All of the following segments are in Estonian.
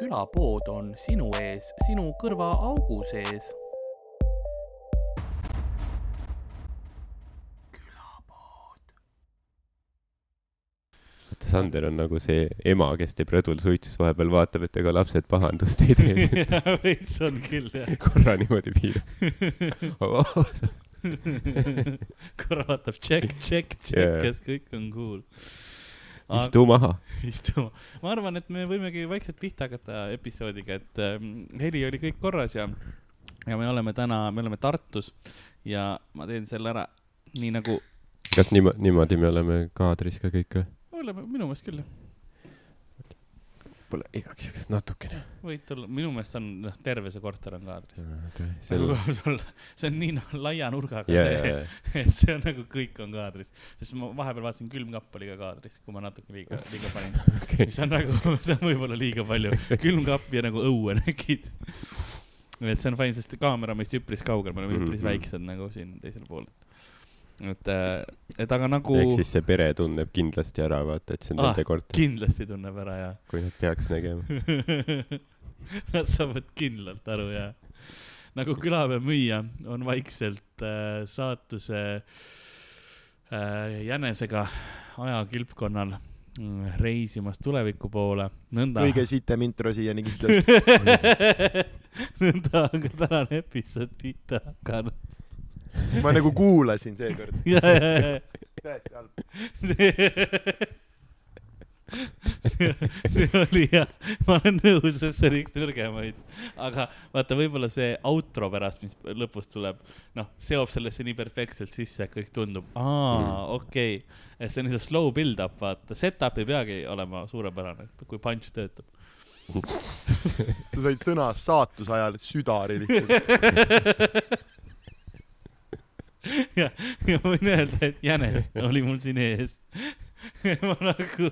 külapood on sinu ees, sinu kõrvaaugu sees. vaata, Sander on nagu see ema, kes teeb rõdul suitsus, vahepeal vaatab, et ega lapsed pahandust ei tee. veits on küll jah. korra niimoodi piirab. korra vaatab tšekk, tšekk, tšekk kas kõik on cool. Istu maha. istuma. ma arvan, et me võimegi vaikselt pihta hakata episoodiga, et ähm, heli oli kõik korras ja, ja me oleme täna, me oleme Tartus ja ma teen selle ära nii nagu, kas niimoodi, niimoodi me oleme kaadris ka kõik või? oleme minu meelest küll jah, Pole igaks juhuks natukene. võid olla, minu meelest on, noh, terve see korter on kaadris. see nagu on, sul, see on nii noh, laia nurgaga ja, see ja, ja, et see on nagu kõik on kaadris, sest ma vahepeal vaatasin külmkapp oli ka kaadris, kui ma natuke liiga, liiga panin, okei. mis on nagu, see on võib-olla liiga palju, külmkapp ja nagu õue nägid. et see on fine, sest kaamera on meist üpris kaugel, me oleme Mhm, üpris mhm. väiksed nagu siin teisel pool. et, et aga nagu ehk siis see pere tunneb kindlasti ära, vaata, et see on Ah, nende korter, kindlasti tunneb ära ja kui nad peaks nägema. Nad saavad kindlalt aru ja nagu külapäeva müüja on vaikselt äh, saatuse äh, jänesega ajakilpkonnal mm, reisimas tuleviku poole, nõnda. kõige sitem intro siiani kindlalt. nõnda on ka tänane episood pihta hakanud. Ma nagu kuulasin seekord. täiesti halb. see, oli jah, ma olen nõus, et see oli üks nõrgemaid, aga vaata, võib-olla see outro pärast, mis lõpus tuleb, noh, seob sellesse nii perfektselt sisse, et kõik tundub, aa, okei okay.. see on see slow build-up, vaata, set-up ei peagi olema suurepärane, kui punch töötab. sa said sõna saatuse ajal südari lihtsalt. ja, ja ma võin öelda, et jänes oli mul siin ees. ma nagu,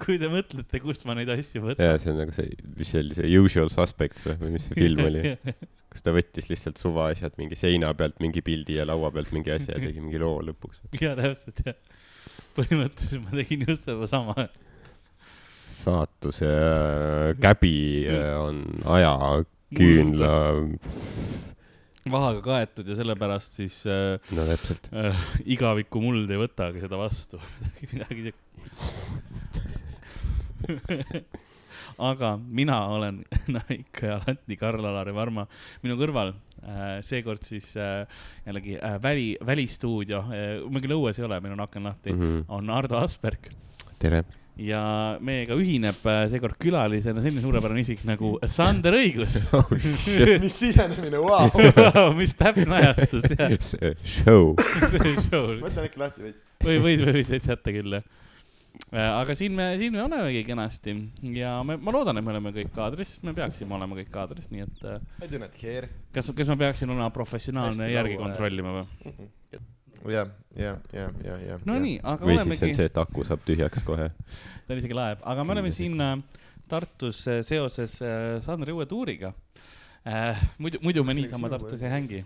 kui te mõtlete, kust ma neid asju võtan. ja see on nagu see, mis see oli, see Usual Suspects või, või mis see film oli? kas ta võttis lihtsalt suvaasjad mingi seina pealt mingi pildi ja laua pealt mingi asja ja tegi mingi loo lõpuks? ja täpselt jah. põhimõtteliselt ma tegin just sedasama. saatuse äh, käbi äh, on ajaküünla, vahaga kaetud ja sellepärast siis äh, no täpselt. äh, igaviku muld ei võtagi seda vastu. midagi, aga mina olen ja alati Karl-Alari Varma minu kõrval äh,. seekord siis äh, jällegi äh, väli, välistuudio äh,, meil küll õues ei ole, meil on aken lahti mm, -hmm. on Ardo Asperg tere. Ja meiega ühineb äh, seekord külalisena selline suurepärane isik nagu Sander Õigus. mis sisenemine, vau. mis täpne ajastus, jah. Show. show võtan äkki lahti veits. või, või, või täitsa jätta küll, jah. aga siin me, siin me olemegi kenasti ja me, ma loodan, et me oleme kõik kaadris, me peaksime olema kõik kaadris, nii et äh, I do not care. kas, kas ma peaksin olema professionaalne järgi kontrollima või? jah, ja, ja, ja, ja. Nonii, aga või siis olemegi on, see, et aku saab tühjaks kohe. ta isegi laeb, aga me oleme siin äh, Tartus äh, seoses äh, Sandri uue tuuriga äh,. muidu, muidu me niisama Tartus ei hängi.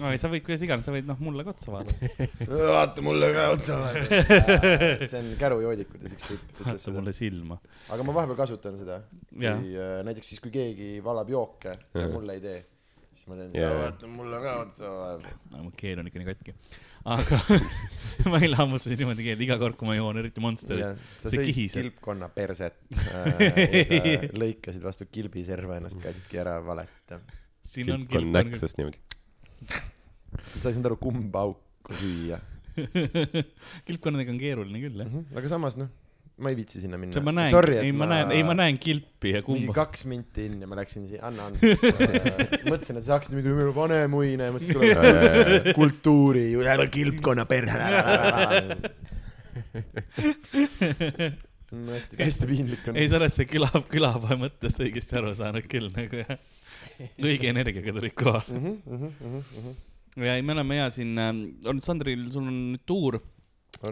aga sa võid kuidas iganes, sa võid noh mulle ka otsa vaadata. vaata mulle ka otsa vaata. see on kärujoodikutes üks tüüp ütles vaata mulle silma. aga ma vahepeal kasutan seda. Jah. kui äh, näiteks siis, kui keegi valab jooke ja Jah. mulle ei tee, siis ma teen seda, vaata mulle ka otsa vaata. no mu keel on ikka nii katki. Aga ma eile hammustasin niimoodi keelt, iga kord, kui ma joon, eriti Monsterit. sa see sõid kihiseb. kilpkonna perset äh, lõikasid vastu kilbiserva ennast katki ära, valeta. siin on kilp näksas niimoodi. sa ei saanud aru, kumba auku süüa. kilpkonnadega on keeruline küll jah. aga samas noh, ma ei viitsi sinna minna. ma näen, ei ma näen, ei ma näen kilpi ja kumba. kaks minti enne ja ma läksin siia, anna andeks. mõtlesin, et sa hakkasid mingi vanemuine, mõtlesin, tuleb kultuuri, kilpkonna perse. hästi, hästi piinlik on. ei, sa oled see küla, külapoe mõttest õigesti aru saanud küll nagu jah. õige energiaga tulid kohale. Mhm, ja ei, me oleme ja siin äh, olnud, Sandril, sul on nüüd tuur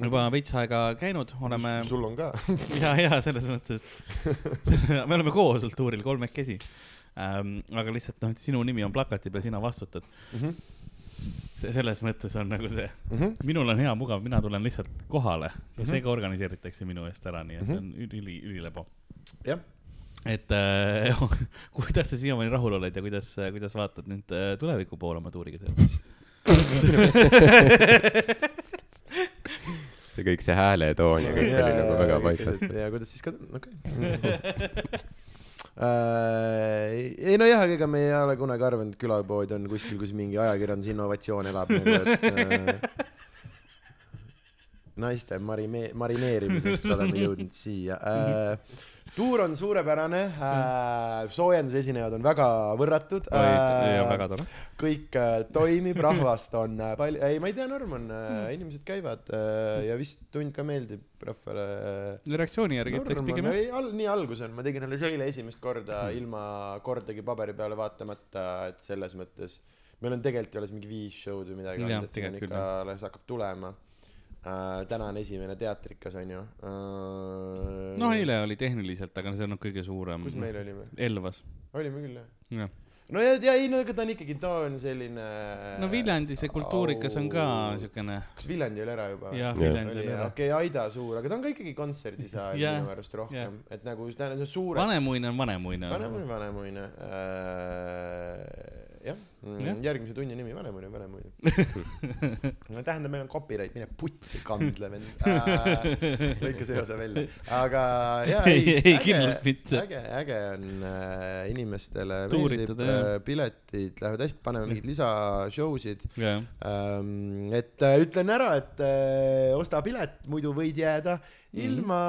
juba veits aega käinud, oleme sul on ka. ja, ja selles mõttes, me oleme koos olnud tuuril kolmekesi ähm,. aga lihtsalt noh, sinu nimi on plakati peal, sina vastutad. Mhm. see, selles mõttes on nagu see, minul on hea mugav, mina tulen lihtsalt kohale ja Mhm. see ka organiseeritakse minu eest ära, nii et see on üli, ülilebo. jah, et äh, kuidas sa siiamaani rahul oled ja kuidas, kuidas vaatad nüüd äh, tuleviku poole oma tuuriga seoses? See kõik see hääletoon ja kõik oli nagu väga paigas. ja kuidas siis ka, okei. ei nojah, aga ega me ei ole kunagi arvanud, et külapood on kuskil, kus mingi ajakirjanduse innovatsioon elab nagu, et äh, naiste marime-, marineerimisest oleme jõudnud siia äh,. Tuur on suurepärane äh,, soojendusesinejad on väga võrratud ja äh, väga tore. kõik äh, toimib, rahvast on äh, palju, ei, ma ei tea, norm on äh,, inimesed käivad äh, ja vist tund ka meeldib rahvale äh, reaktsiooni järgi ütleks pigem jah. ei al-, nii algus on, ma tegin alles eile esimest korda ilma kordagi paberi peale vaatamata, et selles mõttes meil on tegelikult alles mingi viis show'd või midagi et see on ikka, alles hakkab tulema. Täna on esimene teatrikas onju uh,. no eile oli tehniliselt, aga see on kõige suurem. kus me eile olime? Elvas, olime küll jah? no ja, ja ei no ega ta on ikkagi, ta on selline. no Viljandi see kultuurikas on ka siukene, kas Viljandi oli ära juba? jah. Viljandi oli ära. okei okay,, Aida suur, aga ta on ka ikkagi kontserdisaal Jah, minu arust rohkem, et nagu tähendab suured. Vanemuine on Vanemuine. Vanemuine, Vanemuine äh,. Jah mm,, järgmise tunni nimi Vanemuine, Vanemuine. no tähendab, meil on copyright, mine putsi, kandle vend äh,. lõika see osa välja, aga jaa, Ei, ei, kindlalt mitte. äge, äge on äh, inimestele meeldib äh,, piletid lähevad hästi, paneme mingeid lisashow sid jah, ähm,. et äh, ütlen ära, et äh, osta pilet, muidu võid jääda ilma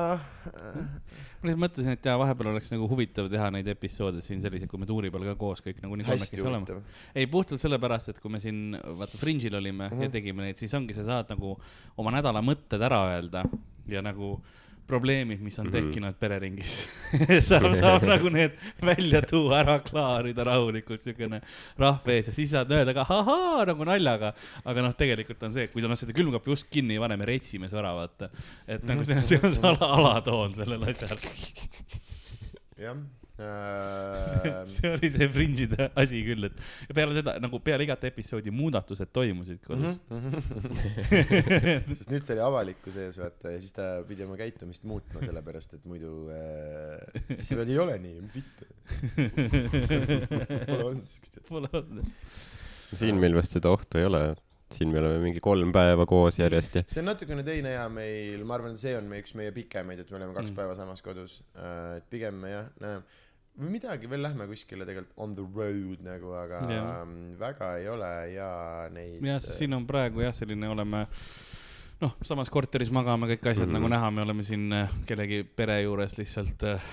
äh, ma lihtsalt mõtlesin, et jaa, vahepeal oleks nagu huvitav teha neid episoode siin selliseid, kui me tuuri peal ka koos kõik nagunii hästi kolmekesi oleme. huvitav. ei, puhtalt sellepärast, et kui me siin, vaata Fringe'il olime mm -hmm. ja Mhm. tegime neid, siis ongi, sa saad nagu oma nädala mõtted ära öelda ja nagu probleemid, mis on Mhm. tekkinud pereringis saab, saab nagu need välja tuua, ära klaarida rahulikult, siukene rahva ees ja siis saad öelda ka ahaa nagu naljaga. aga noh, tegelikult on see, et kui sa noh, seda külmkapi ust kinni ei pane, me retsime su ära, vaata. et nagu see on, see on see ala, alatoon sellel asjal. jah. see oli see Fringe'ide asi küll, et peale seda nagu peale igat episoodi muudatused toimusid kodus. sest nüüd see oli avalikkuse ees vaata ja siis ta pidi oma käitumist muutma sellepärast, et muidu äh, siis veel ei ole nii, mis vittu. Pole olnud siukest. Pole olnud. siin meil vist seda ohtu ei ole. siin me oleme mingi kolm päeva koos järjest ja see on natukene teine ja meil, ma arvan, see on meie üks meie pikemaid, et me oleme kaks Mm. mm. päeva samas kodus. et pigem me jah, näeme või midagi veel lähme kuskile tegelikult on the road nagu, aga Jah. yeah. väga ei ole ja neid. jah, siin on praegu jah, selline oleme noh, samas korteris magame kõik asjad mm. -hmm. nagu näha, me oleme siin äh, kellegi pere juures lihtsalt äh,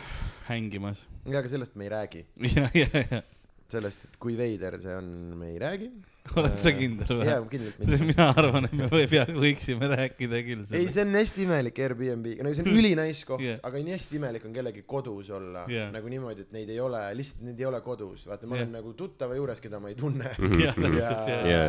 hängimas. ja, aga sellest me ei räägi, ja, ja, ja sellest, et kui veider see on, me ei räägi. oled sa kindel jaa või?, kindlalt sest mitte. mina arvan, et me või pea võiksime rääkida küll ei, see on hästi imelik Airbnb, no see on ülinais koht yeah., aga nii hästi imelik on kellegi kodus olla yeah. nagu niimoodi, et neid ei ole, lihtsalt neid ei ole kodus, vaata, ma Jah. olen nagu tuttava juures, keda ma ei tunne. täpselt jah ja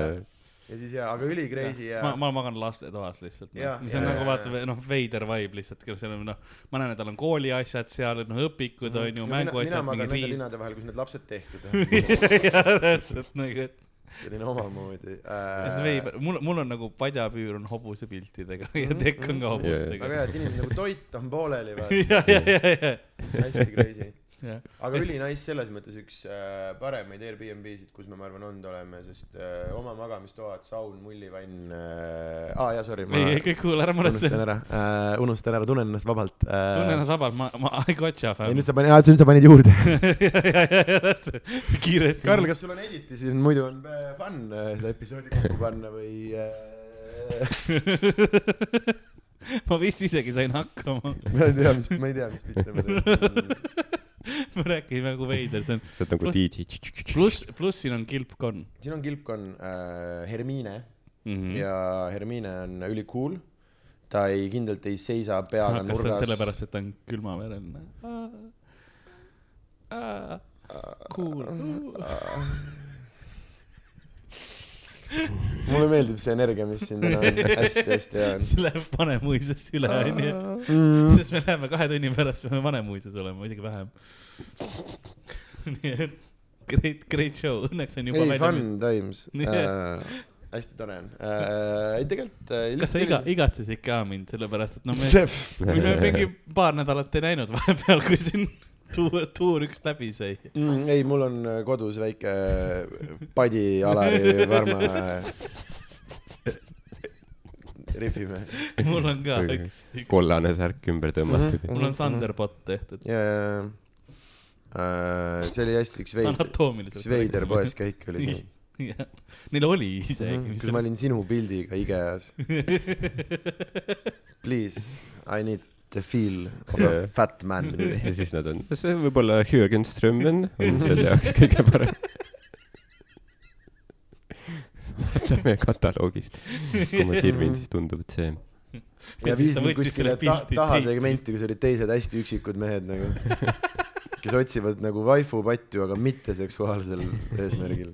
ja siis jaa, aga üli crazy ja ja, ma, ma magan lastetoas lihtsalt no. Mis on ja, nagu ja, vaata ja. noh, veider vibe lihtsalt, seal on noh, ma näen, et tal on kooliasjad seal, noh õpikud on ju, Mhm. mina, mänguasjad, magan nende linade vahel, kus need lapsed tehtud on. jah, täpselt nagu, et selline omamoodi äh,. veider, mul, mul on nagu padjapüür on hobusepiltidega ja tekk on ka väga hobustega. hea, et inimesed nagu toit on pooleli, vaata, ja, ja, ja, ja, hästi crazy. Aga ülinais selles mõttes üks äh, paremaid Airbnb-sid, kus me, ma arvan, olnud oleme, sest äh, oma magamistoad, saun, mullivann äh,, aa jaa, sorry, ei, ei kõik kuule, ära muretse unustan, ära äh,, unustan ära, tunnen ennast vabalt äh,. tunne ennast vabalt, ma, ma I gotcha ei fam. nüüd sa panid, aa nüüd sa panid juurde. ja, ja, ja, ja täpselt, kiiresti. Karl, kas sul on editi siin, muidu on äh, fun äh, seda episoodi kokku panna või äh, ma vist isegi sain hakkama. ma ei tea, mis, ma ei tea, mis bitte ma teen. me rääkisime nagu veider, see on see on nagu DJ. pluss, pluss siin on kilpkonn siin on kilpkonn äh, Hermine mm. -hmm. ja Hermine on ülikool. ta ei, kindlalt ei seisa peaga kas see on nurgas. sellepärast, et ta on külmavereline? Cool. mulle meeldib see energia, mis siin täna on, hästi-hästi hea on see läheb Vanemuisest üle, onju. mm.. sest me läheme kahe tunni pärast, peame Vanemuises olema, isegi vähem. nii et great, great show, õnneks on juba ei, välja fun times äh,. hästi tore on äh,. ei, tegelikult äh,. kas sa iga, igatsesid ka mind, sellepärast et no me, me mingi paar nädalat ei näinud vahepeal, kui siin tuur, tuur üks läbi sai. mm,. ei, mul on äh, kodus väike Padi Alari Varma. rihvime. mul on ka üks, üks, kollane särk ümber tõmmatud. mul on Thunderbot tehtud. ja, ja, ja. see oli hästi üks veider, üks veider poeskäik oli see. jah, neil oli isegi, mis kus ma olin sinu pildiga IKEA-s. Please, I need the feel of a fat man. ja siis nad on, see võib-olla Jürgen Strömmen on selle jaoks kõige parem. vaatame kataloogist, kui ma sirvin, siis tundub, et see. ja viis ta mind kuskile ta taha segmenti, kus olid teised hästi üksikud mehed nagu, kes otsivad nagu vaifu patju, aga mitte seksuaalsel eesmärgil.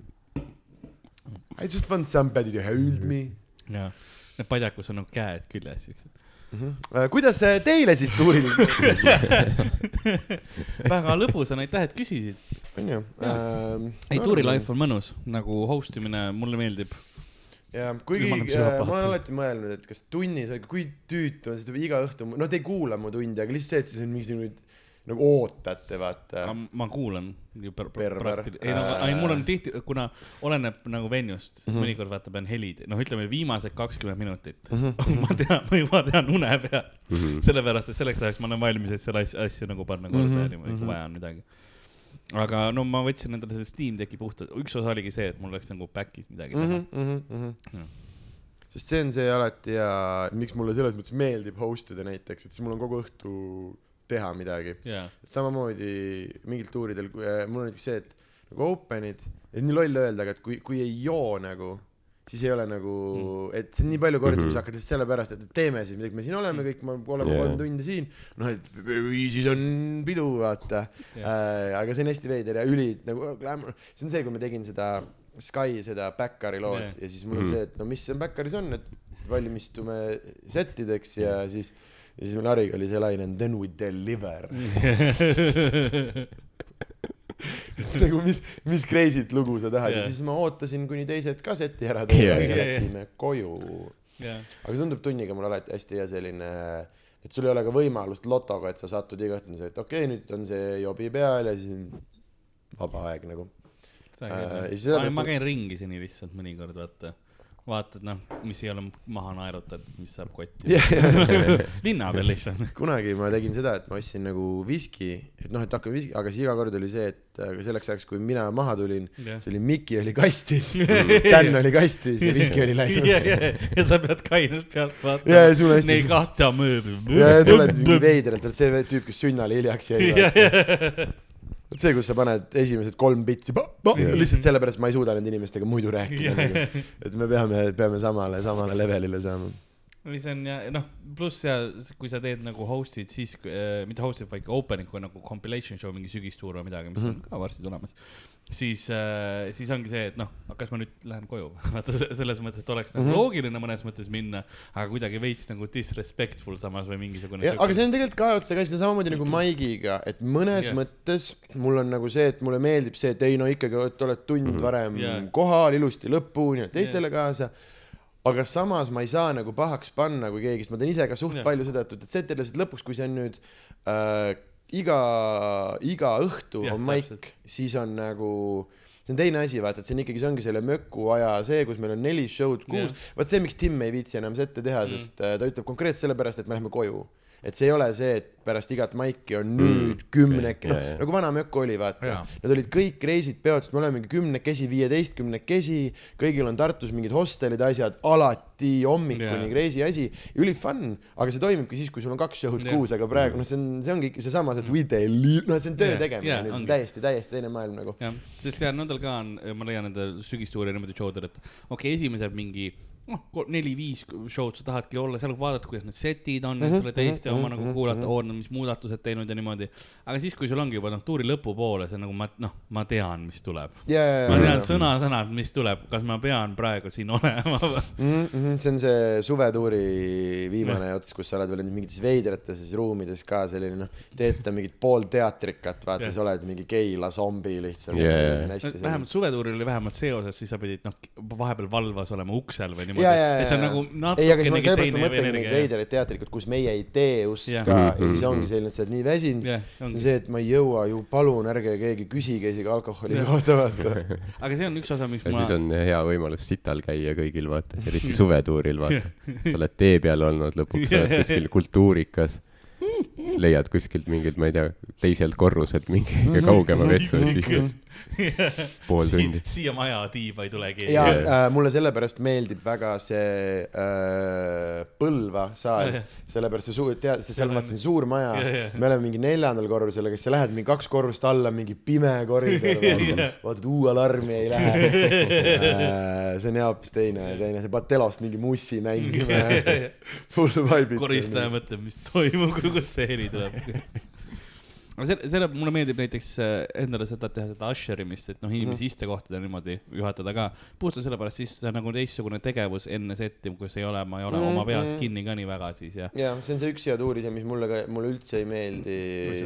I just want somebody to hold me jah, need padjakus on nagu käed küljes, siuksed. mm. -hmm. kuidas äh, teile siis tuuril, väga lõbus on, aitäh, et küsisid. onju? ei, Tuuri Life on mõnus, nagu host imine mulle meeldib. ja kuigi äh, ma olen alati mõelnud, et kas tunnis, kui tüütu on seda iga õhtu, noh, te ei kuula mu tundi, aga lihtsalt see, et siis on mingisugune nagu ootate, vaata. ma kuulan per-, Perver. praktil-, ei no, ei mul on tihti, kuna oleneb nagu venjust mm. -hmm. mõnikord vaata pean helid, noh, ütleme viimased kakskümmend minutit Mhm. ma tean, ma juba tean une peal, Mhm. sellepärast et selleks ajaks ma olen valmis, et selle asja, asju nagu panna korda Mhm, ja niimoodi, kui mhm. vaja on midagi. aga no ma võtsin endale selle Steam Decki puhtalt, üks osa oligi see, et mul oleks nagu back'is midagi teha mm. -hmm, mm -hmm. Sest see on see alati ja miks mulle selles mõttes meeldib host ida näiteks, et siis mul on kogu õhtu teha midagi. jaa, samamoodi mingil tuuridel, mul on näiteks see, et nagu open'id, et nii loll öelda, aga et kui, kui ei joo nagu, siis ei ole nagu mm., et see on nii palju kordi mm, -hmm. Mhm. kui sa hakkad lihtsalt sellepärast, et teeme siis midagi, me siin oleme kõik, me oleme yeah. kolm tundi siin, noh, et viisis on pidu, vaata Jah. äh,. aga see on hästi veider ja üli nagu, see on see, kui ma tegin seda Sky seda Backari lood yeah. ja siis mul on Mhm. see, et no mis seal Backaris on, et valmistume settideks ja siis, ja siis meil Hariga oli see laine and then we deliver nagu mis, mis crazy't lugu sa tahad yeah. Ja siis ma ootasin, kuni teised ka seti ära Jaa, ja jaa, läksime koju. jaa, aga tundub tunniga mul alati hästi hea selline, et sul ei ole ka võimalust lotoga, et sa satud iga õhtu, et okei okay,, nüüd on see jobi peal ja siis on vaba aeg nagu. Äh, sellepärast- ma käin ringi seni lihtsalt mõnikord, vaata. vaatad, noh, mis ei ole maha naerutatud, mis saab kotti linna peal lihtsalt. kunagi ma tegin seda, et ma ostsin nagu viski, et noh, et hakkame viski, aga siis iga kord oli see, et selleks ajaks, kui mina maha tulin, Jah. see oli Miki oli kastis, Dan oli kastis ja viski oli ja, läinud. ja, ja sa pead kainelt pealt Ja, vaatama ja sul hästi- Neid kahte mööbli. ja, ja tuled mingi veidralt, see tüüp, kes sünnale hiljaks jäi. Vot see, kus sa paned esimesed kolm bitsi, Jah. lihtsalt sellepärast ma ei suuda nende inimestega muidu rääkida nagu. et me peame, peame samale, samale levelile saama. või see on ja noh, pluss ja kui sa teed nagu host'id, siis äh, mitte host'id, vaid ka opening kui nagu compilation show, mingi sügistuur või midagi, mis mm -hmm. on ka varsti tulemas. Siis äh,, siis ongi see, et noh, kas ma nüüd lähen koju, vaata se- selles mõttes, et oleks nagu Mhm. loogiline mõnes mõttes minna, aga kuidagi veits nagu disrespectful samas või mingisugune. Ja, aga see on tegelikult ka otsa käsi samamoodi nagu Maigiga, et mõnes yeah. mõttes mul on nagu see, et mulle meeldib see, et ei no ikkagi, et oled tund mm -hmm. varem yeah. kohal ilusti lõpuni, teistele yeah. kaasa. aga samas ma ei saa nagu pahaks panna, kui keegi, sest ma teen ise ka suht yeah. palju seda, et, et see, et lihtsalt lõpuks, kui see on nüüd äh, iga, iga õhtu Jah, on maik siis on nagu see on teine asi, vaata, et see on ikkagi, see ongi selle möku aja see, kus meil on neli show'd kuus Jah.. vaat see, miks Tim ei viitsi enam sette teha, sest äh, ta ütleb konkreetselt sellepärast, et me läheme koju. Et see ei ole see, et pärast igat maiki on nüüd mm, kümnek, okei, noh nagu vana mökk oli, vaata. Need olid kõik reisid, peod, sest me olemegi kümnekesi, viieteistkümnekesi, kõigil on Tartus mingid hostelid, asjad, alati hommikuni Jaa. crazy asi, üli fun, aga see toimibki siis, kui sul on kaks show'd Jaa. kuus, aga praegu noh, see on, see ongi ikka seesama, see, et we deliver, noh, et see on töö Jaa, tegemine jaa, nüüd, see on täiesti, täiesti teine maailm nagu. jah, sest ja nendel ka on, ma leian nende sügistuuri niimoodi show del, et okei okay,, esimesed mingi noh, neli-viis show'd sa tahadki olla seal, vaadata, kuidas need setid on, eks ole, teiste oma nagu kuulata, oodata, mis muudatused teinud ja niimoodi. aga siis, kui sul ongi juba noh, tuuri lõpupoole, see on nagu ma, noh, ma tean, mis tuleb. ma tean sõna-sõnalt, mis tuleb, kas ma pean praegu siin olema või? mm. -hmm, see on see suvetuuri viimane ots, kus sa oled veel mingites veidrates ruumides ka selline noh, teed seda mingit poolteatrikat, vaata Jah. sa oled mingi geila zombi lihtsalt selline- vähemalt suvetuuril oli vähemalt see osas, siis sa pidid noh, vahepeal valvas olema uksel või niimoodi. ja, ja, ja, see on nagu natukenegi sellepärast ma teine mõtlengi neid energia. veidraid teatrikud, kus meie ei tee ust Jah. ka ja Mhm, siis ongi selline, et sa oled nii väsinud. see on see, et ma ei jõua ju, palun ärge keegi küsige isegi alkoholi kohta, vaata. aga see on üks osa, miks ja ma siis on hea võimalus sital käia kõigil, vaata, eriti suvetuuril, vaata. sa oled tee peal olnud, lõpuks sa oled kuskil kultuurikas. Siis leiad kuskilt mingilt, ma ei tea, teiselt korruselt mingi kõige kaugema vetsu, siis istud pool tundi. siia maja tiiba ei tule keegi. ja äh, mulle sellepärast meeldib väga see äh, Põlva saal. Sellepärast see suur, tead, see seal Seal on- vaata see suur maja. Me oleme mingi neljandal korrusel, aga siis sa lähed mingi kaks korrust alla, mingi pime koridor, vaatad uue alarmi ei lähe. see on jah hoopis teine, teine, see Batelost mingi mussi mängima ja full vibe'id. koristaja mõtleb, mis toimub, kust see heli tuleb. aga selle, selle, mulle meeldib näiteks äh, endale seda teha, seda usherimist, et noh, inimesi istekohtadel niimoodi juhatada ka. puhtalt sellepärast, siis see on nagu teistsugune tegevus enne setti, kus ei ole, ma ei ole Mhm, oma peas mhm. kinni ka nii väga siis ja. jah, see on see üks hea tuuris ja mis mulle ka, mulle üldse ei meeldi,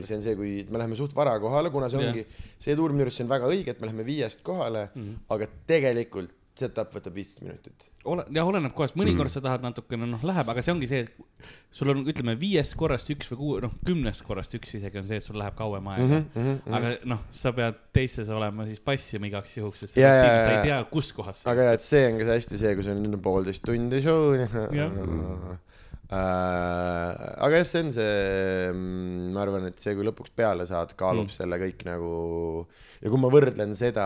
see on see, kui me läheme suht vara kohale, kuna see ongi, see tuur minu arust see on väga õige, et me läheme viiest kohale mm, aga tegelikult setup võtab viisteist minutit. ole, jah, oleneb kohast, mõnikord sa tahad natukene, noh, läheb, aga see ongi see, et sul on, ütleme, viiest korrast üks või kuu, noh, kümnest korrast üks isegi on see, et sul läheb kauem aega mm. Mhm, -hmm. aga noh, sa pead teistes olema siis passima igaks juhuks, et sa, Ja, ja, sa ja. ei tea, kus kohas aga jah, et see on ka hästi see, kui sul on poolteist tundi show. Äh, aga jah, see on see, ma arvan, et see, kui lõpuks peale saad, kaalub Mm. mm. selle kõik nagu ja kui ma võrdlen seda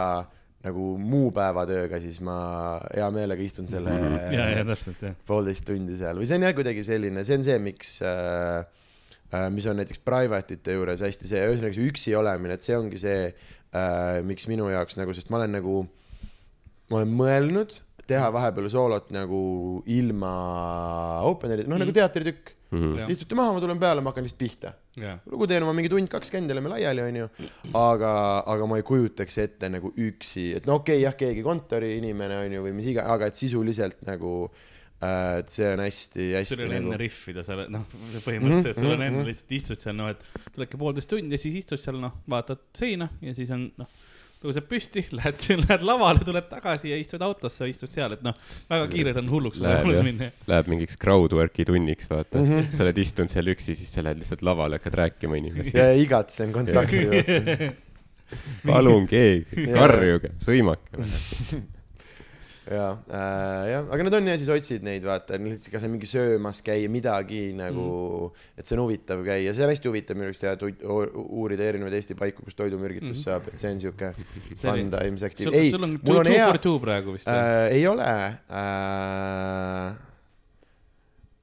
nagu muu päevatööga, siis ma hea meelega istun selle ja, ja täpselt jah. poolteist tundi seal või see on jah kuidagi selline, see on see, miks äh,, äh, mis on näiteks private ite juures hästi see, ühesõnaga see üksi olemine, et see ongi see äh,, miks minu jaoks nagu, sest ma olen nagu, ma olen mõelnud teha vahepeal soolot nagu ilma opener'ita, noh nagu teatritükk. Mhm. Jah. istute maha, ma tulen peale, ma hakkan lihtsalt pihta. jah, lugu teen oma mingi tund-kaks käinud, oleme laiali, onju. aga, aga ma ei kujutaks ette nagu üksi, et no okei okay,, jah, keegi kontoriinimene onju või mis iganes, aga et sisuliselt nagu äh,, et see on hästi-hästi sul on nagu enne riffida, sa oled, noh, põhimõtteliselt sul on enne mhm. lihtsalt istud seal, noh, et tuledki poolteist tundi ja siis istud seal, noh, vaatad seina ja siis on, noh, tõuseb püsti, lähed, lähed lavale, tuled tagasi ja istud autosse, istud seal, et noh, väga kiirelt on hulluks Läheb, hulluks minna. Läheb mingiks crowdwork'i tunniks, vaata. Mhm. sa oled istunud seal üksi, siis sa lähed lihtsalt lavale, hakkad rääkima inimestega. ja igatsen kontakti palun keegi, karjuge, sõimake. ja äh,, jah, aga need on ja siis otsid neid vaata, lihtsalt kas mingi söömas käia, midagi nagu mm., et see on huvitav käia, see on hästi huvitav minu arust ja uurida erinevaid Eesti paiku, kus toidumürgitus mm. saab, et see on siuke fun times active. ei, mul on hea praegu vist äh,. ei ole äh,.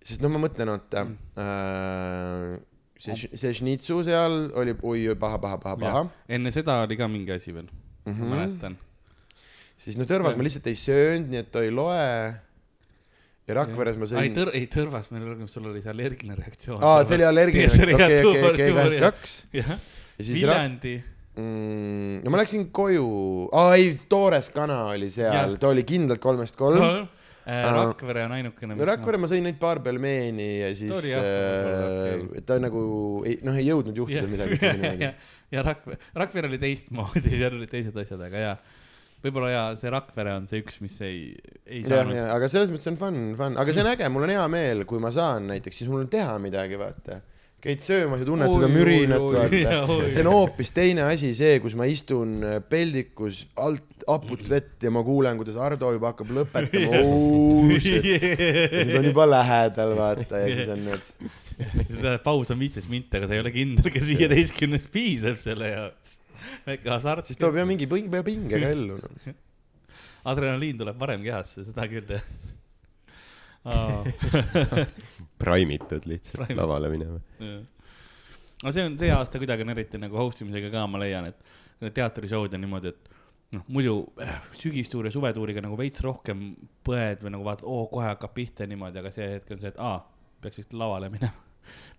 sest noh, ma mõtlen, oota äh,, see, see šnitsu seal oli, oi, paha, paha, paha, paha. enne seda oli ka mingi asi veel mm, Mhm. -hmm. ma mäletan. Siis noh, Tõrvas ma lihtsalt ei söönud, nii et ta ei loe. ja Rakveres ma ei sõin. tõr-, ei Tõrvas, meil oli, sul oli see allergiline reaktsioon. aa, see oli allergiline, oli okei, okei, okei, kahest kaks. ja siis Viljandi. mm, no ma läksin koju, aa ei, Toores kana oli seal ta oli kindlalt kolmest kolm. Rakvere on ainukene. no Rakvere ma sõin neid paar pelmeeni ja siis võib-olla, äh, ta nagu ei, noh, ei jõudnud juhtuda ja, midagi. niimoodi ja, ja Rakvere, Rakvere oli teistmoodi, seal olid teised asjad, aga jaa. Võib-olla jaa, see Rakvere on see üks, mis ei, ei saanud. aga selles mõttes on fun, fun, aga see on äge, mul on hea meel, kui ma saan näiteks, siis mul on teha midagi, vaata. käid söömas ja tunned Oi, seda mürinat, vaata see on hoopis teine asi, see, kus ma istun äh, peldikus alt haput vett ja ma kuulen, kuidas Ardo juba hakkab lõpetama. nüüd on juba lähedal, vaata, ja siis on need. paus on viisteist minti, aga sa ei ole kindel, kas viieteistkümnest piisab selle jaoks. Väike hasart. siis toob jah mingi ping-, pingega ellu no. adrenaliin tuleb varem kehasse, seda küll jah. praimitud lihtsalt Prime- lavale minema. aga see on see aasta kuidagi on eriti nagu host imisega ka, ma leian, et teatrishow'd on niimoodi, et noh, muidu äh, sügistuur ja suvetuuriga nagu veits rohkem põed või nagu vaatad, oo, kohe hakkab pihta ja niimoodi, aga see hetk on see, et aa, peaks vist lavale minema.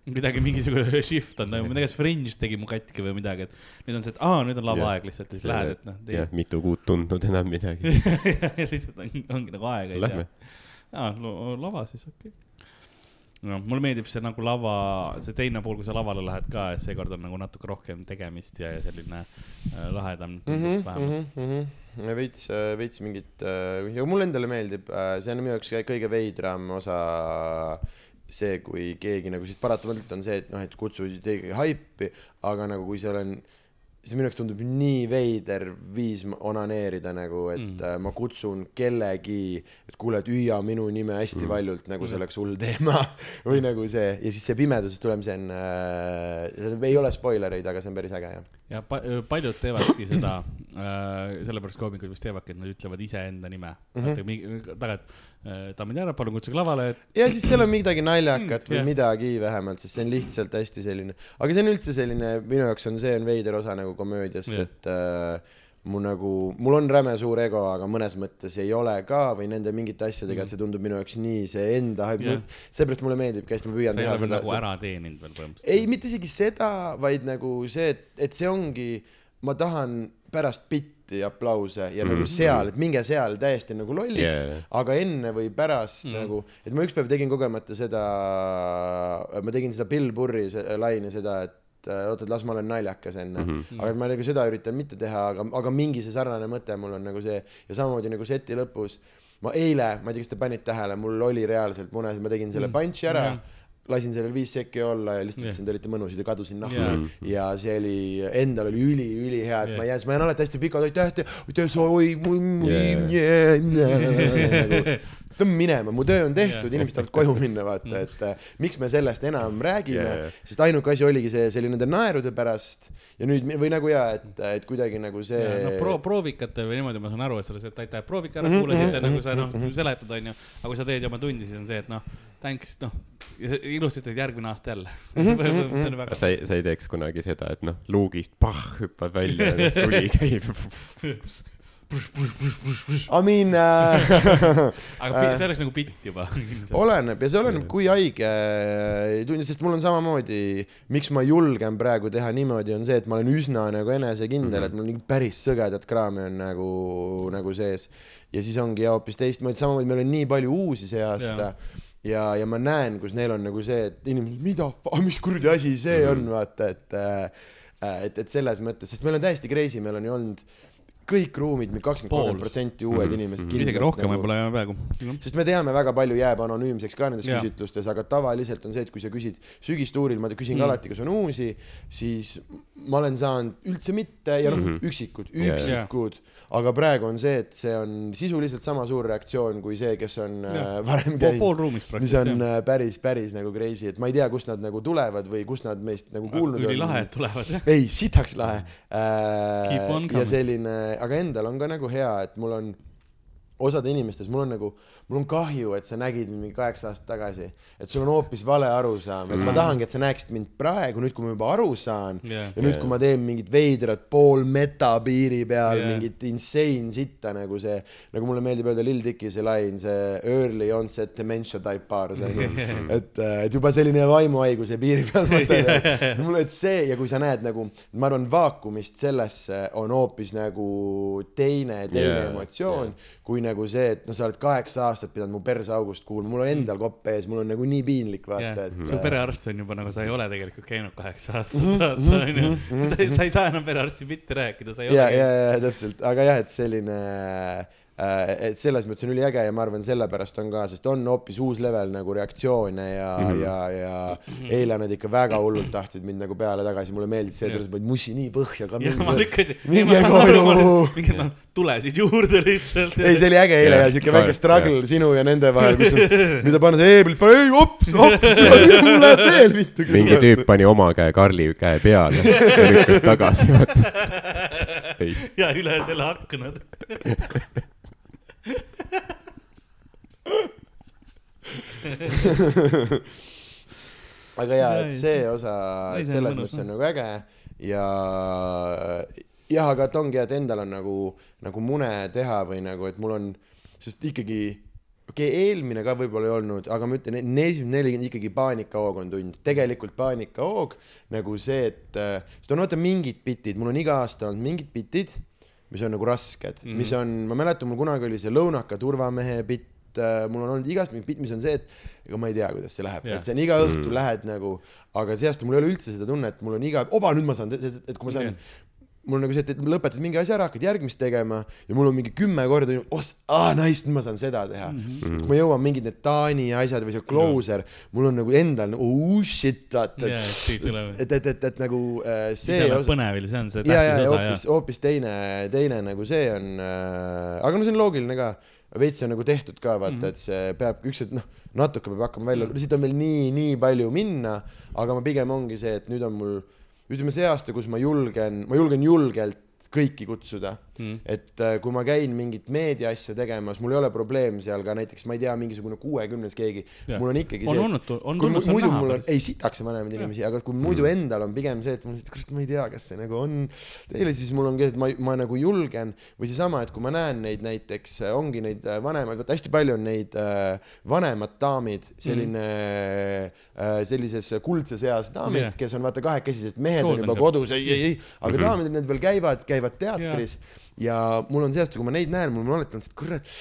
Kuidagi mingisugune shift on toimunud, ma ei tea, kas Fringe tegi mu katki või midagi, et nüüd on see, et aa, nüüd on lavaaeg lihtsalt ja siis lähed, et noh. jah, mitu kuud tundnud enam midagi. lihtsalt on, ongi nagu aega ei Lähme. tea. aa, lava siis, okei okay.. no mulle meeldib see nagu lava, see teine pool, kui sa lavale lähed ka, et seekord on nagu natuke rohkem tegemist ja, ja selline äh, lahedam Mhm, vähemalt. mhm, mhm, veits, veits mingit, ja mulle endale meeldib, see on minu jaoks kõige veidram osa see, kui keegi nagu siis paratamatult on see, et noh, et kutsu tegi haipi, aga nagu kui seal on see minu jaoks tundub nii veider viis onaneerida nagu, et Mm. mm. ma kutsun kellegi, et kuule, et hüüa minu nime hästi mm. valjult, nagu see Mm. oleks hull teema või nagu see ja siis see pimedusest tuleb, see on äh,, ei ole spoilereid, aga see on päris äge jah. ja pa- paljud teevadki seda äh,, sellepärast koomikud vist teevadki, et nad ütlevad iseenda nime mm. -hmm. tagant äh,, daamid ja härrad, palun kutsuge lavale, et ja siis seal on midagi naljakat Mm, või jah. midagi vähemalt, sest see on lihtsalt hästi selline, aga see on üldse selline, minu jaoks on see on veider osa nagu komöödiast, Jah. et äh, mu nagu, mul on räme suur ego, aga mõnes mõttes ei ole ka või nende mingite asjadega, et see tundub minu jaoks nii see enda hype, seepärast mulle meeldibki hästi, ma püüan sa teha seda nagu ära teeninud veel põhimõtteliselt. ei, mitte isegi seda, vaid nagu see, et, et see ongi, ma tahan pärast bitti aplause ja mm. nagu Mhm. seal, et minge seal täiesti nagu lolliks Yeah. aga enne või pärast Mm. mm. nagu, et ma üks päev tegin kogemata seda, ma tegin seda Bill Burri se- laine seda, et äh, oota, et las ma olen naljakas enne mm. Mhm. -hmm. aga ma nagu seda üritan mitte teha, aga, aga mingi see sarnane mõte mul on nagu see ja samamoodi nagu seti lõpus ma eile, ma ei tea, kas te panite tähele, mul oli reaalselt munes, ma tegin selle Mm. punch'i ära Jah. Lasin sellel viis sekki olla ja lihtsalt ütlesin, te olite mõnusad ja kadusin nahku yeah. ja see oli, endal oli üli-ülihea, et Jah. ma jään, ma jään alati hästi pikalt, aitäh, aitäh, sa oi, Yeah. tõmb minema, mu töö on tehtud inimesed tahavad koju minna, vaata, et äh, miks me sellest enam räägime Yeah. yeah., sest ainuke asi oligi see, see oli nende naerude pärast ja nüüd või nagu ja, et, et kuidagi nagu see no pro-, proovikatel või niimoodi ma saan aru, et selles, et aitäh, proovika ära Mhm, kuulasite, mhm, nagu sa noh mhm., seletad, onju. aga kui sa teed oma tundi, siis on see, et noh, thanks, noh. ilusti ütled järgmine aasta jälle. Mhm, on väga. sa ei, sa ei teeks kunagi seda, et noh, luugist pah, hüppad välja ja tuli käib. I mean äh, aga pi- see oleks nagu bitt juba. oleneb ja see oleneb, kui haige ei tunni, sest mul on samamoodi, miks ma julgen praegu teha niimoodi, on see, et ma olen üsna nagu enesekindel mm, -hmm. et mul mingi päris sõgedat kraami on nagu, nagu sees. ja siis ongi hoopis teistmoodi, samamoodi meil on nii palju uusi see aasta ja, ja ma näen, kus neil on nagu see, et inimesed, mida, mis kuradi asi see on, vaata, et äh, et, et selles mõttes, sest meil on täiesti crazy, meil on ju olnud kõik ruumid, kakskümmend, kolmkümmend protsenti uued Mhm. inimesed. isegi rohkem võib-olla ja peaaegu. sest me teame, väga palju jääb anonüümseks ka nendes Jaa. küsitlustes, aga tavaliselt on see, et kui sa küsid sügistuuril, ma küsin Mm. alati, kas on uusi, siis ma olen saanud üldse mitte ja noh mm Mhm. -hmm. üksikud, üksikud, aga praegu on see, et see on sisuliselt sama suur reaktsioon kui see, kes on Jaa. äh, varem pool käinud. ruumist mis on praktiliselt. äh, päris, päris nagu crazy, et ma ei tea, kust nad nagu tulevad või kust nad meist nagu kuulnud ülilahe, et tulevad jah. ei, sitaks lahe on äh,. ja selline, aga endal on ka nagu hea, et mul on osade inimestes, mul on nagu, mul on kahju, et sa nägid mind mingi kaheksa aastat tagasi, et sul on hoopis vale arusaam, et ma Mm. tahangi, et sa näeksid mind praegu, nüüd kui ma juba aru saan Jah. ja nüüd, Jaa. kui ma teen mingit veidrat pool meta piiri peal yeah., mingit insane sitta nagu see, nagu mulle meeldib öelda Lil Dicky see lain, see early onset dementia type bar, see on ju, et, et juba selline vaimuhaiguse piiri peal mõte, mulle, et see ja kui sa näed nagu, ma arvan, vaakumist sellesse on hoopis nagu teine, teine yeah, emotsioon yeah. kui nagu see, et no sa oled kaheksa aastat pidanud mu perseaugust kuulma, mul on endal kopp ees, mul on nagu nii piinlik vaata, et su perearst on juba nagu, sa ei ole tegelikult käinud kaheksa aastat, vaata onju. sa ei, sa ei saa enam perearsti bitti rääkida, sa ei ja, ole ja, ja täpselt, aga jah, et selline äh,, et selles mõttes on üliäge ja ma arvan, sellepärast on ka, sest on hoopis uus level nagu reaktsioone ja mm, -hmm. ja, ja eile nad ikka väga hullult tahtsid mind nagu peale tagasi, mulle meeldis see, et ütlesid, et mussi nii põhja ka ma mingi. lükkasin, ma saan aru, koju. mingid noh, tulesid juurde lihtsalt. ei, see oli äge eile ja siuke väike struggle sinu ja nende vahel, kus on, mida panna see e-pilt, ei ops, ops, mul läheb veel vittu. mingi tüüp pani oma käe Karli käe peale ja lükkas tagasi. ei, ja üle selle aknad. aga jaa, et see osa, selles mõttes on nagu äge ja jah, aga et ongi, et endal on nagu, nagu mune teha või nagu, et mul on, sest ikkagi okei okay,, eelmine ka võib-olla ei olnud, aga ma ütlen, esimene neli on ikkagi paanikahoog on tund, tegelikult paanikahoog nagu see, et sest on vaata mingid bitid, mul on iga aasta olnud mingid bitid, mis on nagu rasked mm, Mhm. -hmm. mis on, ma mäletan, mul kunagi oli see lõunaka turvamehe bitt, mul on olnud igast mingit bitt, mis on see, et ega ma ei tea, kuidas see läheb yeah., et see on iga õhtu Mm. lähed nagu, aga see aasta mul ei ole üldse seda tunnet, mul on iga, oba, nüüd ma saan, et kui ma saan Jah. mul on nagu see, et et lõpetad mingi asja ära, hakkad järgmist tegema ja mul on mingi kümme korda, os-, aa nice, nüüd ma saan seda teha mm. -hmm. kui ma jõuan mingid need Taani asjad või see closer, mul on nagu endal nagu oh shit, vaata, jaa, et et, et, et, et nagu äh, see see on osa põnevil, see on see tähtis ja osa hoopis, hoopis teine, teine nagu see on äh,, aga no see on loogiline ka, veits on nagu tehtud ka vaata mm. -hmm. et see peab ükskord noh, natuke peab hakkama välja, siit on veel nii, nii palju minna, aga ma pigem ongi see, et nüüd on mul ütleme see aasta, kus ma julgen, ma julgen julgelt kõiki kutsuda. Mm. et äh, kui ma käin mingit meediaasja tegemas, mul ei ole probleem seal ka näiteks, ma ei tea, mingisugune kuuekümnes keegi, mul on ikkagi on see, olnud, on tulnud seal näha mul on, ei sitaks on vanemaid inimesi, aga kui muidu endal on pigem see, et mul lihtsalt, kurat, ma ei tea, kas see nagu on teile, siis mul ongi, et ma, ma nagu julgen. Või seesama, et kui ma näen neid näiteks, ongi neid äh, vanemaid, vot hästi palju on neid äh, vanemad daamid, selline äh, sellises kuldses eas daamid yeah., kes on vaata kahekesi, sest mehed on Golden juba Girls. kodus, ei, ei, ei, aga daamid, need veel käivad, käivad teatris ja mul on see aasta, kui ma neid näen, mul on alati olnud see, et kurat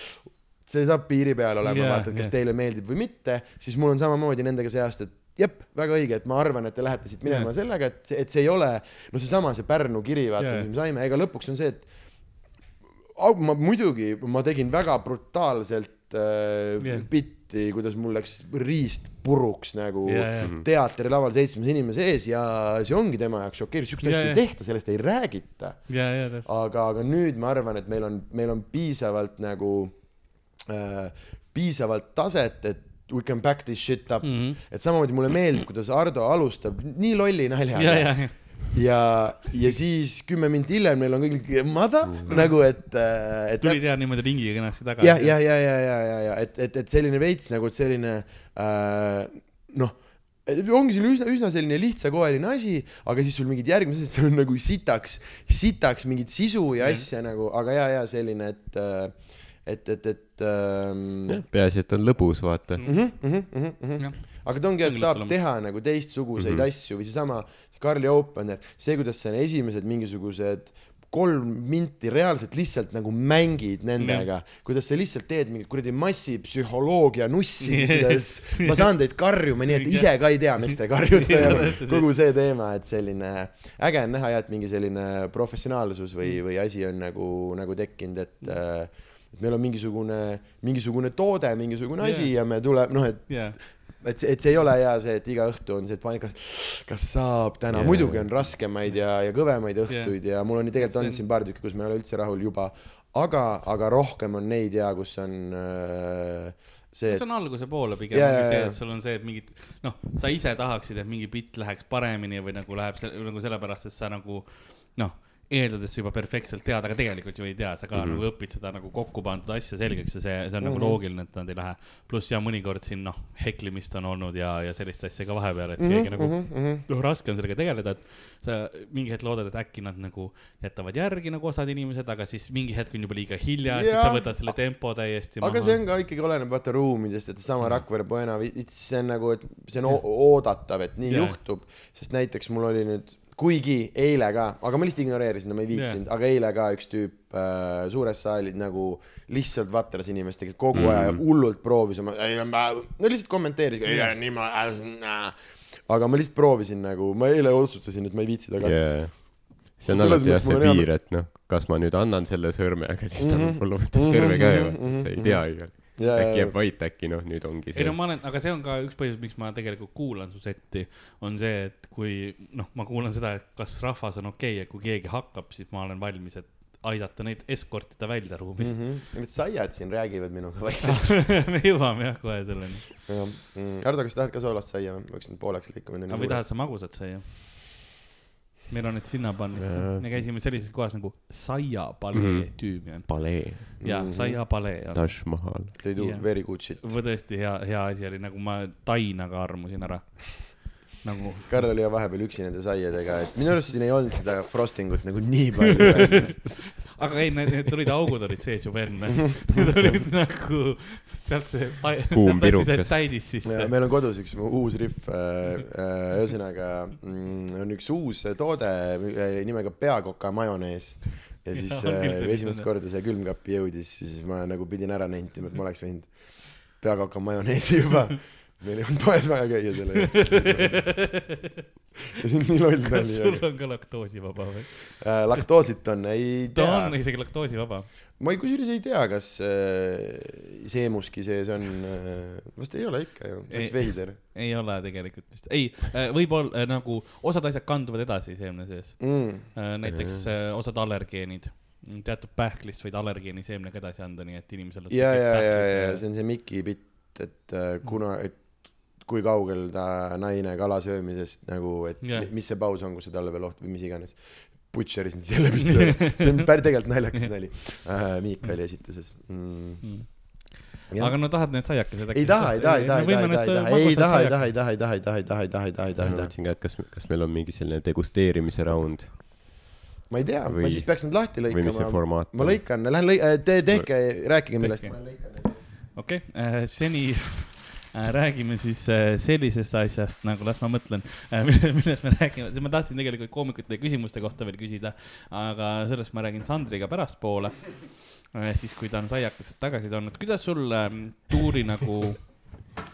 see saab piiri peal olema yeah,, vaata, et kas yeah. teile meeldib või mitte, siis mul on samamoodi nendega see aasta, et jep, väga õige, et ma arvan, et te lähete siit minema yeah. sellega, et, et see ei ole, no seesama, see Pärnu kiri, vaata yeah., mis me saime, ega lõpuks on see, et ma muidugi, ma tegin väga brutaalselt äh, yeah. bitti, kuidas mul läks riist puruks nagu yeah, yeah. teatrilaval seitsmes inimese ees ja see ongi tema jaoks šokeeriv, siukest Jaa, asja ei jaa. tehta, sellest ei räägita ja täpselt. aga, aga nüüd ma arvan, et meil on, meil on piisavalt nagu äh,, piisavalt taset, et we can back this shit up mm. Mhm. -hmm. et samamoodi mulle meeldib, kuidas Ardo alustab nii lolli naljaga ja, ja, ja. ja, ja siis kümme minti hiljem meil on kõik mada mm -hmm. nagu, et, et tulid ja niimoodi ringiga kenasti tagasi. jah, ja, ja, ja, ja, ja, ja et, et, et selline veits nagu, et selline äh, noh, ongi selline üsna, üsna selline lihtsakoeline asi, aga siis sul mingid järgmised asjad, seal on nagu sitaks, sitaks mingit sisu ja asja nagu, aga ja, ja selline, et, et, et, et ähm,. peaasi, et on lõbus, vaata. Mm -hmm, mm -hmm, mm -hmm. Jah. aga ta ongi, et saab teha nagu teistsuguseid mm. -hmm. asju või seesama Carli Opener, see, kuidas sa esimesed mingisugused kolm minti reaalselt lihtsalt nagu mängid nendega, kuidas sa lihtsalt teed mingit kuradi massipsühholoogia nussi, kuidas ma saan teid karjuma, nii et ise ka ei tea, miks te karjute ja kogu see teema, et selline äge on näha jah, et mingi selline professionaalsus või, või asi on nagu, nagu tekkinud, et äh, et meil on mingisugune, mingisugune toode, mingisugune asi Jaa. ja me tuleme, noh, et ja, et see, et see ei ole hea see, et iga õhtu on see, et paanika, kas saab täna yeah., muidugi on raskemaid ja, ja kõvemaid õhtuid yeah. ja mul on tegelikult See on- siin paar tükki, kus ma ei ole üldse rahul juba, aga, aga rohkem on neid ja kus on äh, see see, on alguse poole pigem jaa, see, et sul on see, et mingid noh, sa ise tahaksid, et mingi bitt läheks paremini või nagu läheb se nagu sellepärast, et sa nagu noh, eeldades juba perfektselt tead, aga tegelikult ju ei tea, sa ka mm Mhm. -hmm. nagu õpid seda nagu kokku pandud asja selgeks ja see, see on mm -hmm. Mhm. nagu loogiline, et nad ei lähe. pluss ja mõnikord siin noh, heklimist on olnud ja, ja sellist asja ka vahepeal, et Mhm, keegi nagu mhm, mhm. noh, raske on sellega tegeleda, et sa mingi hetk loodad, et äkki nad nagu jätavad järgi nagu osad inimesed, aga siis mingi hetk on juba liiga hilja, siis sa võtad selle tempo täiesti aga maha. see on ka ikkagi oleneb vaata ruumidest, et sama Rakvere Poena, see on nagu, et see on oodatav, et nii Jaa. juhtub, sest näiteks mul oli nüüd, kuigi eile ka, aga ma lihtsalt ignoreerisin, ma ei viitsinud, aga eile ka üks tüüp äh, suures saalis nagu lihtsalt vatras inimestega kogu mm. aja hullult proovis oma, no lihtsalt kommenteeris, ei niimoodi, aga ma lihtsalt proovisin nagu, ma eile otsustasin, et ma ei viitsi taga yeah.. see on alati jah see piir, et noh, kas ma nüüd annan selle sõrme, aga siis ta Mhm. mulle võtab terve käe, Mhm, mhm, sa ei mhm. tea ju. Ja, äkki jääb vait, äkki noh, nüüd ongi ei see no. ma olen, aga see on ka üks põhjus, miks ma tegelikult kuulan su setti, on see, et kui noh, ma kuulan seda, et kas rahvas on okei okay, ja kui keegi hakkab, siis ma olen valmis, et aidata neid eskortida välja ruumist mm. -hmm. Need saiad siin räägivad minuga vaikselt. me jõuame jah kohe selleni. Mm. Hardo, kas tahad ka soolast saia või? ma peaks nüüd pooleks lõikama. aga või tahad sa magusat saia? Meil on need sinnapannid Jaa., me käisime sellises kohas nagu Saia palee mm. tüübi on. palee, ja Mhm. Saia palee. Taj Mahal. They do Jah. very good shit. või tõesti hea, hea asi oli, nagu ma Tainaga armusin ära. Nagu Karl oli ja vahepeal üksi nende saiadega, et minu arust siin ei olnud seda frostingut nagu nii palju. aga ei, need, need tulid augud olid sees juba enne. Need olid nagu sealt see. Kuum pirukas. täidis sisse. meil on kodus üks mu uus rihv, ühesõnaga mm, on üks uus toode äh, nimega peakoka majonees. ja siis küll äh, esimest korda see külmkappi jõudis, siis ma nagu pidin ära nentima, et ma oleks võinud peakoka majoneesi juba meil ei olnud poes vaja käia selle jaoks. nii loll kas nali sul oli. on ka laktoosivaba või? laktoosit on, ei ta tea on. isegi laktoosivaba. ma ei, kusjuures ei tea, kas äh, seemuski sees on äh,, vast ei ole ikka ju, see oleks Ei. veider ei ole tegelikult vist, ei, võib-olla äh, nagu osad asjad kanduvad edasi seemne sees. mm.. näiteks äh, osad allergeenid, teatud pähklist võid allergeeni seemnega edasi anda, nii et inimesel. ja, ja, ja, ja see on see Miki bitt, et äh, kuna, et kui kaugel ta naine kala söömisest nagu, et yeah. mis see paus on, kus see talle veel oht või mis iganes. Butcherisin selle ära, see on päris tegelikult naljakas nali äh,. Miikali esituses mm.. Mm. Jah. aga no tahad need saiakesed ei taha, ei taha, ei taha, ei taha, ei taha, ei taha, ei taha, ei taha, ei taha, ei taha, ei taha, ei taha, ei taha, ei taha, ei taha. mõtlesin ka, et kas, kas meil on mingi selline degusteerimise raund ma ei tea, ma siis peaks nad lahti lõikama. ma lõikan, lähen lõi-, te tehke, rääkige millest. Okei seni äh, räägime siis äh, sellisest asjast nagu, las ma mõtlen, millest me räägime, ma tahtsin tegelikult koomikute küsimuste kohta veel küsida, aga sellest ma räägin Sandriga pärastpoole. siis, kui ta on saiakesed tagasi toonud, kuidas sul ähm, tuuri nagu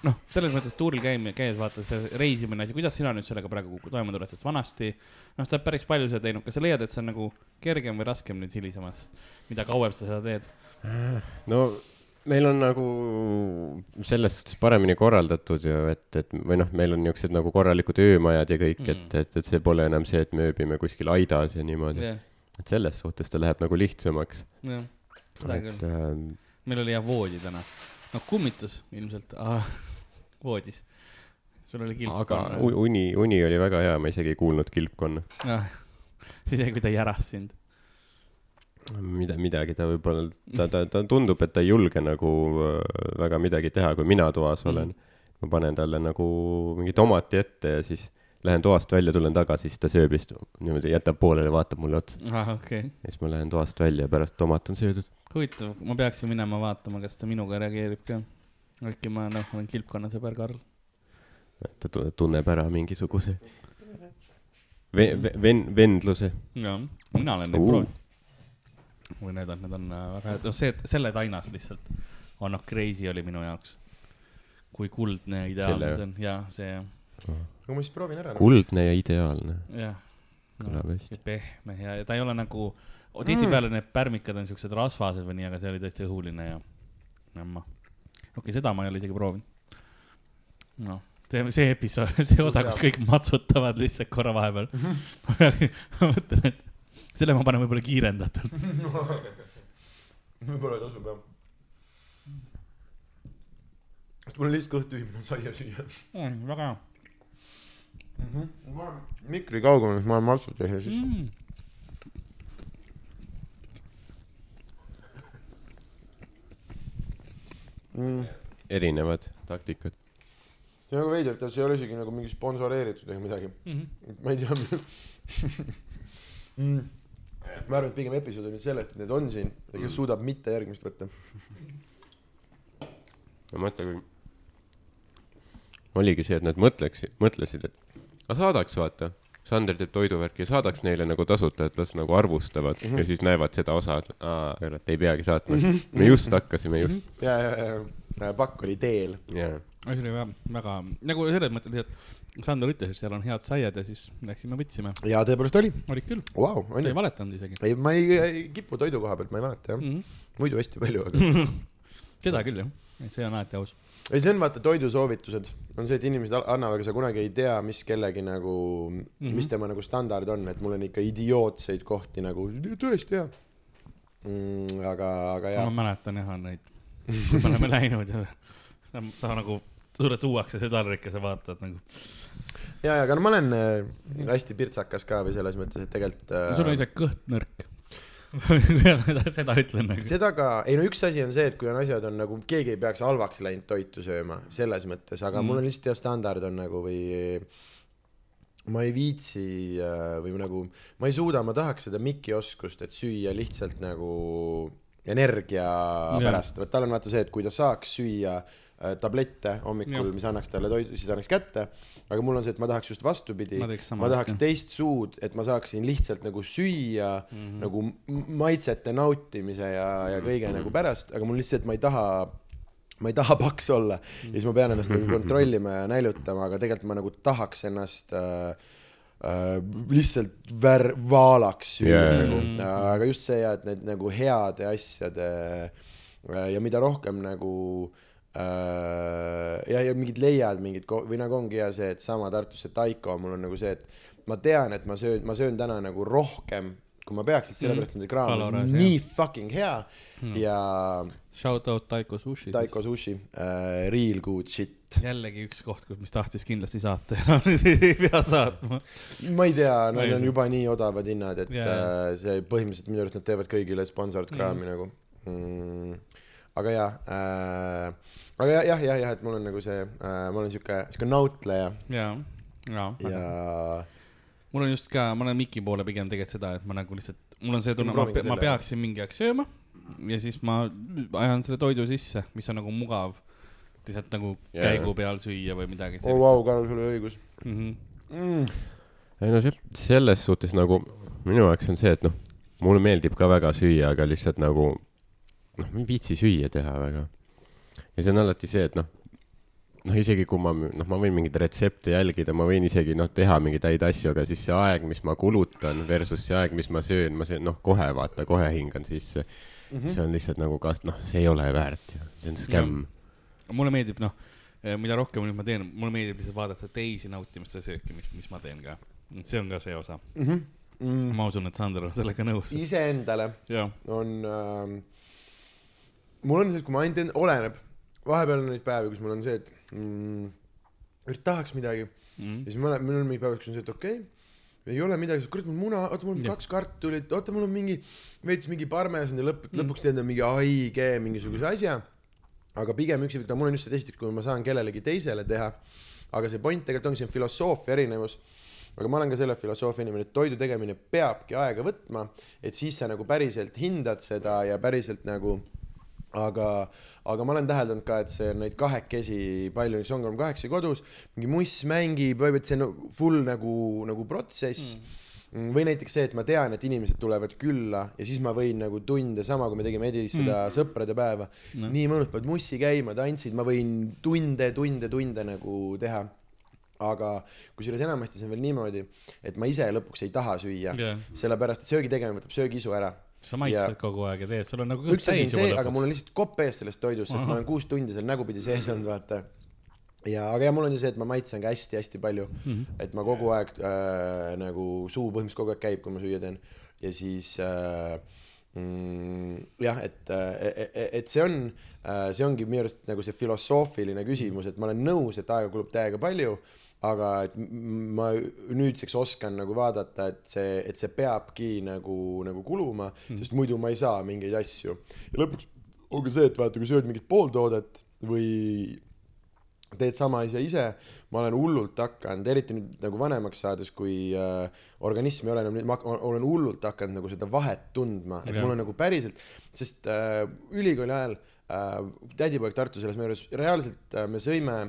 noh, selles mõttes tuuril käimine, käies vaata see reisimine asi, kuidas sina nüüd sellega praegu toime tuled, sest vanasti noh, sa oled päris palju seda teinud, kas sa leiad, et see on nagu kergem või raskem nüüd hilisemas, mida kauem sa seda teed? no meil on nagu selles suhtes paremini korraldatud ju, et, et või noh, meil on niisugused nagu korralikud öömajad ja kõik mm, Mhm. -hmm. et, et, et see pole enam see, et me ööbime kuskil aidas ja niimoodi yeah.. jah, et selles suhtes ta läheb nagu lihtsamaks. jah, seda küll. äh, meil oli hea voodi täna. no kummitus ilmselt ah, voodis. sul oli kilp. aga uni, uni oli väga hea, ma isegi ei kuulnud kilpkonna. ah,. isegi kui ta järas sind. mida, midagi ta võib-olla, ta, ta, ta tundub, et ta ei julge nagu äh, väga midagi teha, kui mina toas olen Mhm. mm.. ma panen talle nagu mingi tomati ette ja siis lähen toast välja, tulen tagasi, siis ta sööb lihtsalt niimoodi, jätab pooleli, vaatab mulle otsa. ah, okei okay.. ja siis ma lähen toast välja ja pärast tomat on söödud. huvitav, ma peaksin minema vaatama, kas ta minuga reageerib ka. äkki ma, noh, olen kilpkonnasõber Karl. ta tu- tunneb ära mingisuguse ve-, ve-, ven-, vendluse. jah, mina olen neid proovinud. Või need on, need on äh, väga head, noh, see, selle tainas lihtsalt on noh, crazy oli minu jaoks. kui kuldne ja ideaalne see on, jaa, see, aga ma siis proovin ära. kuldne ja ideaalne. jah. kõlab hästi. ja pehme ja, ja ta ei ole nagu, tihtipeale need pärmikad on siuksed rasvased või nii, aga see oli tõesti õhuline ja, jamma. okei okay,, seda ma ei ole isegi proovinud. noh, see, see episood, see osa, kus kõik matsutavad lihtsalt korra vahepeal. ma mõtlen, et selle ma panen võib-olla kiirendatult. võib-olla tasub jah. sest mul on lihtsalt kõht tühi, ma saia süüa väga hea mm. -hmm. mikri kaugemal, ma olen matsut ja siis mm.. mm.. Mm. erinevad taktikad. see on nagu veider, et see ei ole isegi nagu mingi sponsoreeritud ega midagi. Mm -hmm. ma ei tea mm.. Ma arvan, et pigem episood on nüüd sellest, et need on siin ja kes suudab mitte järgmist võtta. ma mõtlen, kui oligi see, et nad mõtleksid, mõtlesid, et aga saadaks vaata, Sander teeb toiduvärki ja saadaks neile nagu tasuta, et las nagu arvustavad mm -hmm. ja siis näevad seda osa, et aa, kurat, ei peagi saatma. me just hakkasime just. ja, ja, ja pakk oli teel. asi oli väga, väga nagu selles mõttes, et Sander ütles, et seal on head saiad ja siis läksime võtsime, ja tõepoolest oli, olid küll, sa ei valetanud isegi ei, ma ei, ei kipu toidu koha pealt, ma ei mäleta jah, mm. -hmm. muidu hästi palju, aga seda küll jah, see on alati aus. ei, see on vaata toidusoovitused, on see, et inimesed annavad, aga sa kunagi ei tea, mis kellegi nagu mm. -hmm. mis tema nagu standard on, et mul on ikka idiootseid kohti nagu tõesti hea mm,. aga, aga ma jaa, mäletan jah neid, kui me oleme läinud ja sa, sa nagu sulle tuuakse see taldrik ja sa vaatad nagu, ja, ja aga no ma olen äh, hästi pirtsakas ka või selles mõttes, et tegelikult sul on äh, isegi kõht nõrk. seda, ütlen nagu. seda ka, ei no üks asi on see, et kui on asjad on nagu, keegi ei peaks halvaks läinud toitu sööma, selles mõttes, aga mm. Mul on lihtsalt hea standard on nagu või ma ei viitsi äh, või nagu, ma ei suuda, ma tahaks seda Miki oskust, et süüa lihtsalt nagu energia Jaa. pärast, vot tal on vaata see, et kui ta saaks süüa äh, tablette hommikul Jah., mis annaks talle toidu, siis annaks kätte, aga mul on see, et ma tahaks just vastupidi, Ma tahaks asja. teist suud, et ma saaksin lihtsalt nagu süüa mm Mhm. -hmm. nagu maitsete nautimise ja, ja kõige mm -hmm. nagu pärast, aga mul lihtsalt, ma ei taha, ma ei taha paks olla ja siis ma pean ennast nagu kontrollima ja näljutama, aga tegelikult ma nagu tahaks ennast äh, äh, lihtsalt vär-, vaalaks süüa yeah. nagu, aga just see ja, et need nagu heade asjade äh, ja mida rohkem nagu äh, ja, ja mingid leiad mingid või nagu ongi ja see, et sama Tartus see Taiko, mul on nagu see, et ma tean, et ma söön, ma söön täna nagu rohkem, kui ma peaks, sest sellepärast nende kraam on nii fucking hea ja Shout out Taiko Sushi. Taiko Sushi äh,, real good shit. jällegi üks koht, kus, mis tahtis kindlasti saata ja nüüd ei pea saatma. ma ei tea, neil on juba nii odavad hinnad, et yeah. äh, see põhimõtteliselt minu arust nad teevad kõigile sponsored kraami mm. nagu mm,. Aga jaa äh,, aga jah, jah, jah, jah, et mul on nagu see äh,, ma olen sihuke, sihuke nautleja ja, ja, ja ja. mul on just ka, ma olen Miki poole pigem tegelikult seda, et ma nagu lihtsalt, mul on see tunne, Ma ma, peaksin mingi aeg sööma ja siis ma ajan selle toidu sisse, mis on nagu mugav lihtsalt nagu Jaa. yeah. käigu peal süüa või midagi oh,. vau, Karl, sul oli õigus mm. -hmm. mm.. ei no see, selles suhtes nagu minu jaoks on see, et noh, mulle meeldib ka väga süüa, aga lihtsalt nagu noh, ma ei viitsi süüa teha väga. ja see on alati see, et noh, noh, isegi kui ma, noh, ma võin mingeid retsepte jälgida, ma võin isegi noh, teha mingeid häid asju, aga siis see aeg, mis ma kulutan versus see aeg, mis ma söön, ma söön noh, kohe vaata, kohe hingan sisse mm. -hmm. see on lihtsalt nagu kas noh, see ei ole väärt ju, see on skämm. mulle meeldib, noh, mida rohkem nüüd ma teen, mulle meeldib lihtsalt vaadata teisi nautimas seda sööki, mis, mis ma teen ka. see on ka see osa. Mm -hmm. mm. ma usun, et Sander on sellega nõus. iseendale on äh,, mul on see, et kui ma ainult end-, oleneb, vahepeal on neid päevi, kus mul on see, et mm, et tahaks midagi Mhm. ja siis ma olen, mul on mingi päev, kus on see, et okei okay,, ei ole midagi, kurat mul muna, oota mul on Jah. kaks kartulit, oota mul on mingi veits mingi parmesan ja lõpp, Mm. lõpuks teen mingi haige mingisuguse asja. aga pigem üksi, mul on just see esiteks, kui ma saan kellelegi teisele teha, aga see point tegelikult ongi see filosoofia erinevus aga ma olen ka selle filosoofia inimene, et toidu tegemine peabki aega võtma, et siis sa nagu päriselt hindad seda ja päriselt nagu aga, aga ma olen täheldanud ka, et see on neid kahekesi palju, näiteks ongi, oleme kahekesi kodus, mingi muss mängib, et see on full nagu, nagu protsess mm.. või näiteks see, et ma tean, et inimesed tulevad külla ja siis ma võin nagu tunde, sama kui me tegime Edis seda mm. sõprade päeva no., nii mõnus, paned mussi käima, tantsid, ma võin tunde, tunde, tunde nagu teha aga kusjuures enamasti see on veel niimoodi, et ma ise lõpuks ei taha süüa Jah. sellepärast et söögi tegemine võtab söögiisu ära sa maitsed Ja- kogu aeg ja teed, sul on nagu üks asi on see, aga lõpuks. mul on lihtsalt kopp ees sellest toidust, sest Ahah. ma olen kuus tundi seal nägupidi sees olnud, vaata. ja, aga ja mul on ju see, et ma maitsen ka hästi-hästi palju mm. -hmm. et ma kogu aeg äh, nagu suu põhimõtteliselt kogu aeg käib, kui ma süüa teen ja siis äh, mm, jah, et, et see on, see ongi minu arust nagu see filosoofiline küsimus, et ma olen nõus, et aega kulub täiega palju aga et ma nüüdseks oskan nagu vaadata, et see, et see peabki nagu, nagu kuluma mm., sest muidu ma ei saa mingeid asju. ja lõpuks ongi see, et vaata, kui sööd mingit pooltoodet või teed sama asja ise, ma olen hullult hakanud, eriti nüüd nagu vanemaks saades, kui äh, organism ei ole enam, ma olen hullult hakanud nagu seda vahet tundma, et Jah. mul on nagu päriselt, sest äh, ülikooli ajal äh, tädipoeg Tartus elas meie juures, reaalselt äh, me sõime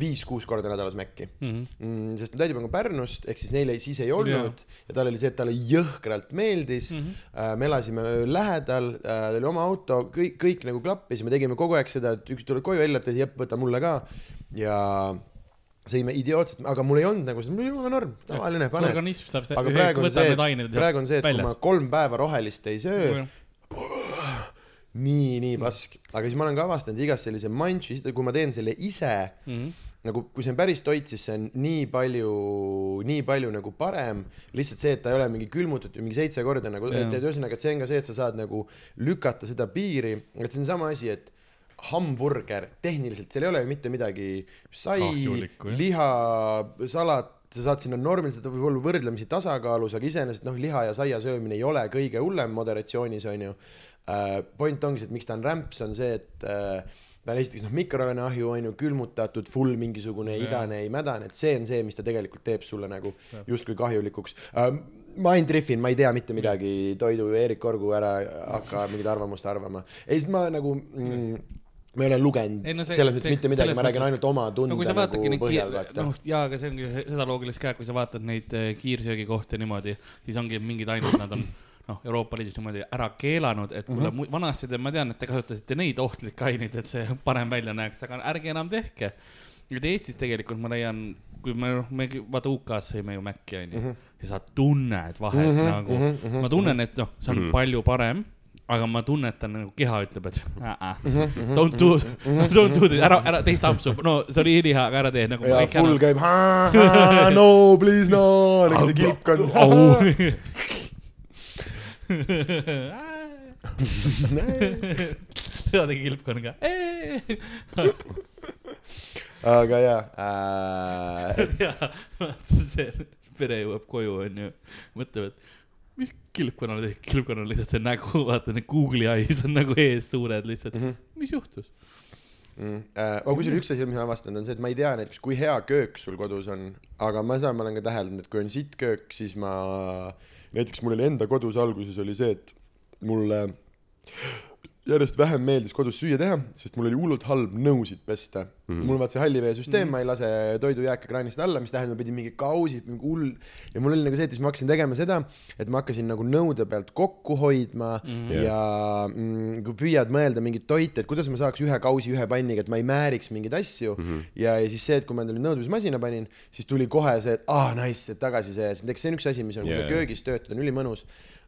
viis-kuus korda nädalas Mäkki Mhm. mm,. sest mu tädipoeg on Pärnust, ehk siis neil ei, siis ei olnud ja. ja tal oli see, et talle jõhkralt meeldis mm. -hmm. me elasime lähedal äh,, tal oli oma auto, kõik, kõik nagu klappis ja me tegime kogu aeg seda, et üks tuleb koju välja, et jep, võta mulle ka ja sõime idiootselt, aga mul ei olnud nagu seda, mul oli jumala norm, tavaline, paned. organism saab, aga praegu on see, praegu on see, et kui ma kolm päeva rohelist ei söö, nii, nii pask, aga siis ma olen ka avastanud igas sellise manši, kui ma teen selle ise Mhm. nagu kui see on päris toit, siis see on nii palju, nii palju nagu parem. lihtsalt see, et ta ei ole mingi külmutatud mingi seitse korda nagu, et, ühesõnaga, et see on ka see, et sa saad nagu lükata seda piiri, et see on sama asi, et hamburger tehniliselt, seal ei ole ju mitte midagi, sai liha, salat, sa saad sinna normiliselt, ta võib olla võrdlemisi tasakaalus, aga iseenesest noh, liha ja saia söömine ei ole kõige hullem moderatsioonis onju uh,. point ongi see, et miks ta on rämps, on see, et uh, ta on esiteks noh, mikroraineahju on ju külmutatud, full mingisugune Jah. idane, ei mädane, et see on see, mis ta tegelikult teeb sulle nagu justkui kahjulikuks uh,. ma ainult rihvin, ma ei tea mitte midagi toidu, Eerik Korgu ära hakka mingit arvamust arvama. ei, siis ma nagu mm, ma ei ole lugenud Ei, no see- selles mõttes mitte midagi, ma räägin ainult oma tunde no kui sa nagu põhjal, kiir-, noh jaa, aga see ongi seda loogilist ka, kui sa vaatad neid eh, kiirsöögikohti niimoodi, siis ongi mingid ainult nad on noh, Euroopa Liidus niimoodi ära keelanud, et kuule Mhm. mm -hmm. vanasti te, ma tean, et te kasutasite neid ohtlikke aineid, et see parem välja näeks, aga ärge enam tehke. nüüd Eestis tegelikult ma leian, kui me, noh, me vaata UK-s sõime ju Maci onju Mhm. ja sa tunned vahet mm -hmm, nagu, ma tunnen, et noh, see on mm Mhm. -hmm. palju parem aga ma tunnetan nagu keha ütleb, et äh, Mhm, äh, don't do, don't do this, ära, ära teist ampsu, no see oli ülihea, aga ära tee nagu. ja full käib, no please no, nagu see kilpkond. seda tegi kilpkonn ka. aga jaa äh,, ja vaata see pere jõuab koju onju, mõtleb, et tehti, kilpkonnal lihtsalt see nägu, vaata need Google'i eyes on nagu ees suured lihtsalt, mis juhtus? mm,. Äh, aga kusjuures üks asi, mis ma avastanud, on see, et ma ei tea näiteks, kui hea köök sul kodus on, aga ma seda ma olen ka täheldanud, et kui on sitt köök, siis ma, näiteks mul oli enda kodus alguses oli see, et mulle järjest vähem meeldis kodus süüa teha, sest mul oli hullult halb nõusid pesta mm.. mul vaat see halliveesüsteem mm, -hmm. ma ei lase toidujääke kraanist alla, mis tähendab, ma pidin mingi kausid, mingi hull ja mul oli nagu see, et siis ma hakkasin tegema seda, et ma hakkasin nagu nõude pealt kokku hoidma mm -hmm. ja mm, kui püüad mõelda mingit toite, et kuidas ma saaks ühe kausi ühe panniga, et ma ei määriks mingeid asju mm -hmm. ja, ja siis see, et kui ma endale nõudmismasina panin, siis tuli kohe see, et aa ah, nice, et tagasi see, näiteks see on üks asi, mis on yeah., kui sa köögis töötad, on ülimõnus.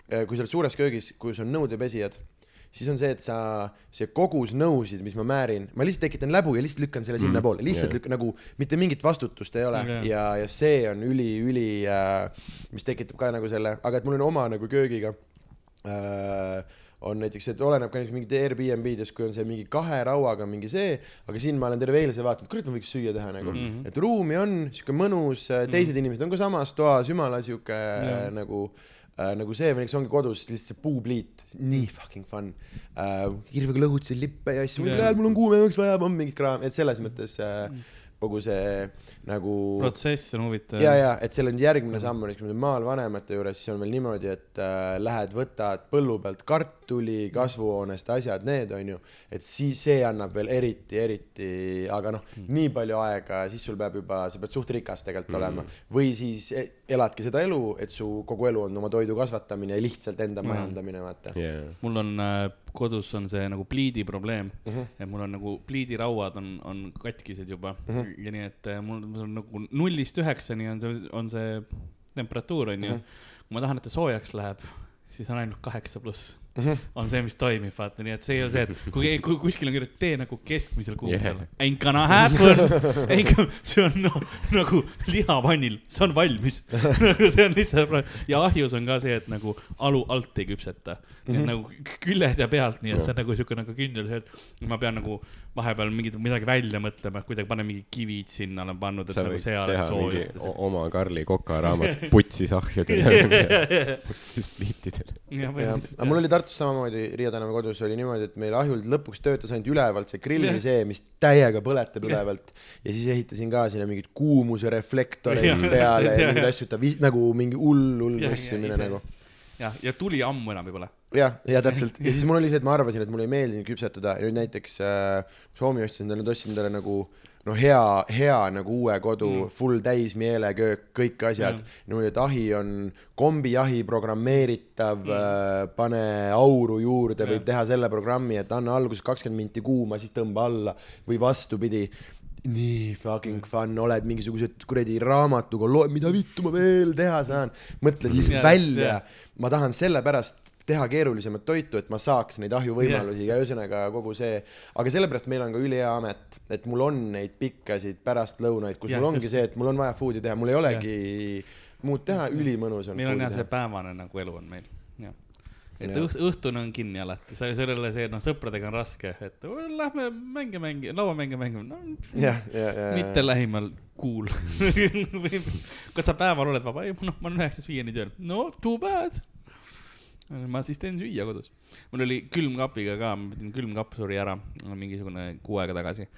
kui sa oled suures köögis, kus on nõudepesijad, siis on see, et sa, see kogus nõusid, mis ma määrin, ma lihtsalt tekitan läbu ja lihtsalt lükkan selle sinnapoole, lihtsalt Jaa. lükkan nagu mitte mingit vastutust ei ole Jaa. ja, ja see on üli-üli äh,, mis tekitab ka nagu selle, aga et mul on oma nagu köögiga äh, on näiteks, et oleneb ka näiteks mingit Airbnb-des, kui on see mingi kahe rauaga mingi see, aga siin ma olen terve eilse vaadanud, kurat, ma võiks süüa teha nagu mm, -hmm. et ruumi on sihuke mõnus, teised mm -hmm. inimesed on ka samas toas, jumala sihuke äh, nagu äh, nagu see või näiteks ongi kodus lihtsalt see puupliit, nii fucking fun äh,. kirvega lõhutasin lippe ja asju yeah., mul on kuumemaks vaja, on mingit kraam, et selles mõttes äh, kogu see nagu protsess on huvitav. ja, ja et seal on järgmine samm on, oleme maal vanemate juures, siis on veel niimoodi, et äh, lähed, võtad põllu pealt kartuli, kasvuhoonest asjad, need on ju, et siis see annab veel eriti, eriti, aga noh mm., nii palju aega, siis sul peab juba, sa pead suht rikas tegelikult mm. olema või siis e- eladki seda elu, et su kogu elu on oma toidu kasvatamine ja lihtsalt enda mm. majandamine, vaata. yeah.. mul on äh, kodus on see nagu pliidi probleem Mhm. -huh. et mul on nagu pliidirauad on, on katkised juba Mhm. -huh. ja nii, et äh, mul mul on nagu nullist üheksani on see, on see temperatuur onju uh. Mhm. -huh. kui ma tahan, et ta soojaks läheb, siis on ainult kaheksa pluss. On see, mis toimib, vaata, nii et see ei ole see, et kui, kui kuskil on kirjas, tee nagu keskmisel kuumusel Yeah. Ain't gonna happen, see on no, nagu lihapannil, see on valmis nagu see on lihtsalt, ja ahjus on ka see, et nagu alu alt ei küpseta mm. -hmm. nagu küljed ja pealt, nii et see on nagu siuke nagu kindel see, et ma pean nagu vahepeal mingit midagi välja mõtlema, et kuidagi panen mingid kivid sinna olen pannud, et sa nagu see oleks mingi soojust. oma Karli Koka raamat Putsis ahjudele, spliitidele. ja jah, aga mul oli Tartus samamoodi Riia tänava kodus oli niimoodi, et meil ahjul lõpuks töötas ainult ülevalt see grilli Jah. see, mis täiega põletab ülevalt ja siis ehitasin ka sinna mingeid kuumuse reflektoreid Jah. peale ja mingeid asju, ta vis-, nagu mingi hull, hull ise. nagu. jah, ja tuli ammu enam ei põle. jah, ja täpselt ja siis mul oli see, et ma arvasin, et mulle ei meeldi küpsetada ja nüüd näiteks äh, Soomi ostsin endale, nüüd ostsin endale nagu no hea, hea nagu uue kodu mm., full täis meeleköök, kõik asjad Mm. niimoodi, et ahi on kombiahi programmeeritav mm., äh, pane auru juurde, võid Jah. teha selle programmi, et anna alguses kakskümmend minti kuuma, siis tõmba alla või vastupidi nii fucking fun, oled mingisugused kuradi raamatuga, mida vittu ma veel teha saan, mõtled lihtsalt Jaa, välja jaa.. ma tahan sellepärast teha keerulisemat toitu, et ma saaks neid ahjuvõimalusi ja ühesõnaga kogu see, aga sellepärast meil on ka ülihea amet, et mul on neid pikkasid pärastlõunaid, kus Jah, mul ongi just. see, et mul on vaja food'i teha, mul ei olegi muud teha, ülimõnus on meil on jah, see päevane nagu elu on meil, jah. et Jah. õht, õhtune on kinni alati, sa sellele see, noh, sõpradega on raske, et "Oh, lähme mänge mängi, lauamänge mängime, no ja, ja, mitte lähimal kuul. kas sa päeval oled vaba? ei, noh, ma olen üheksast viieni tööl. no too bad. Ma siis teen süüa kodus. mul oli külmkapiga ka, ma pidin, külmkapp suri ära mingisugune kuu aega tagasi.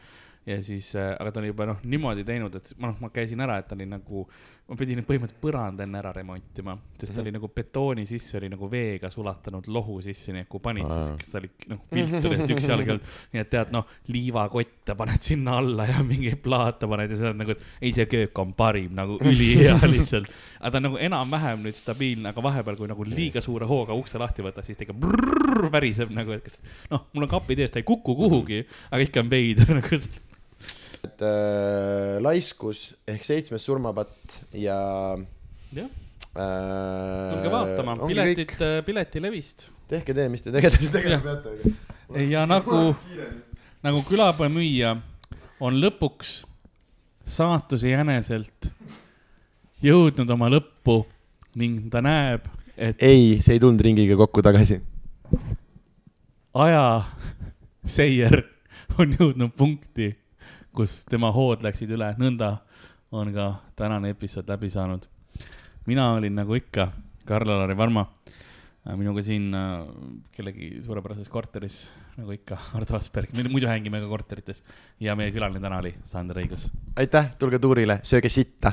ja siis äh,, aga ta oli juba noh, niimoodi teinud, et ma noh, ma käisin ära, et ta oli nagu, ma pidin põhimõtteliselt põranda enne ära remontima, sest ta oli nagu betooni sisse oli nagu veega sulatanud lohu sisse, nii et kui panid, siis ta oli noh, pilt oli, et üks jalg olnud, nii et tead noh, liivakotte paned sinna alla ja mingeid plaate paned ja sa oled nagu, et ei, see köök on parim nagu ülihea lihtsalt. aga ta on nagu enam-vähem nüüd stabiilne, aga vahepeal, kui nagu liiga suure hooga ukse lahti võtta, siis ta ikka brrrr väriseb nagu, et kas noh, mul on kapid ees, ta ei kuku kuhugi, aga ikka on veider nagu. Et äh, laiskus ehk seitsmes surmapatt ja jah, äh, tulge vaatama, piletid, piletilevist. Tehke tee, mis te tegema, tegema peate. ja nagu, nagu külapoemüüja on lõpuks saatuse jäneselt jõudnud oma lõppu ning ta näeb, et ei, see ei tulnud ringiga kokku tagasi. ajaseier on jõudnud punkti, kus tema hood läksid üle, nõnda on ka tänane episood läbi saanud. mina olin nagu ikka Karl-Alari Varma, minuga siin äh, kellegi suurepärases korteris, nagu ikka, Ardo Asperg, me muidu hängime ka korterites ja meie külaline täna oli Sander Õigus. aitäh, tulge tuurile, sööge sitta.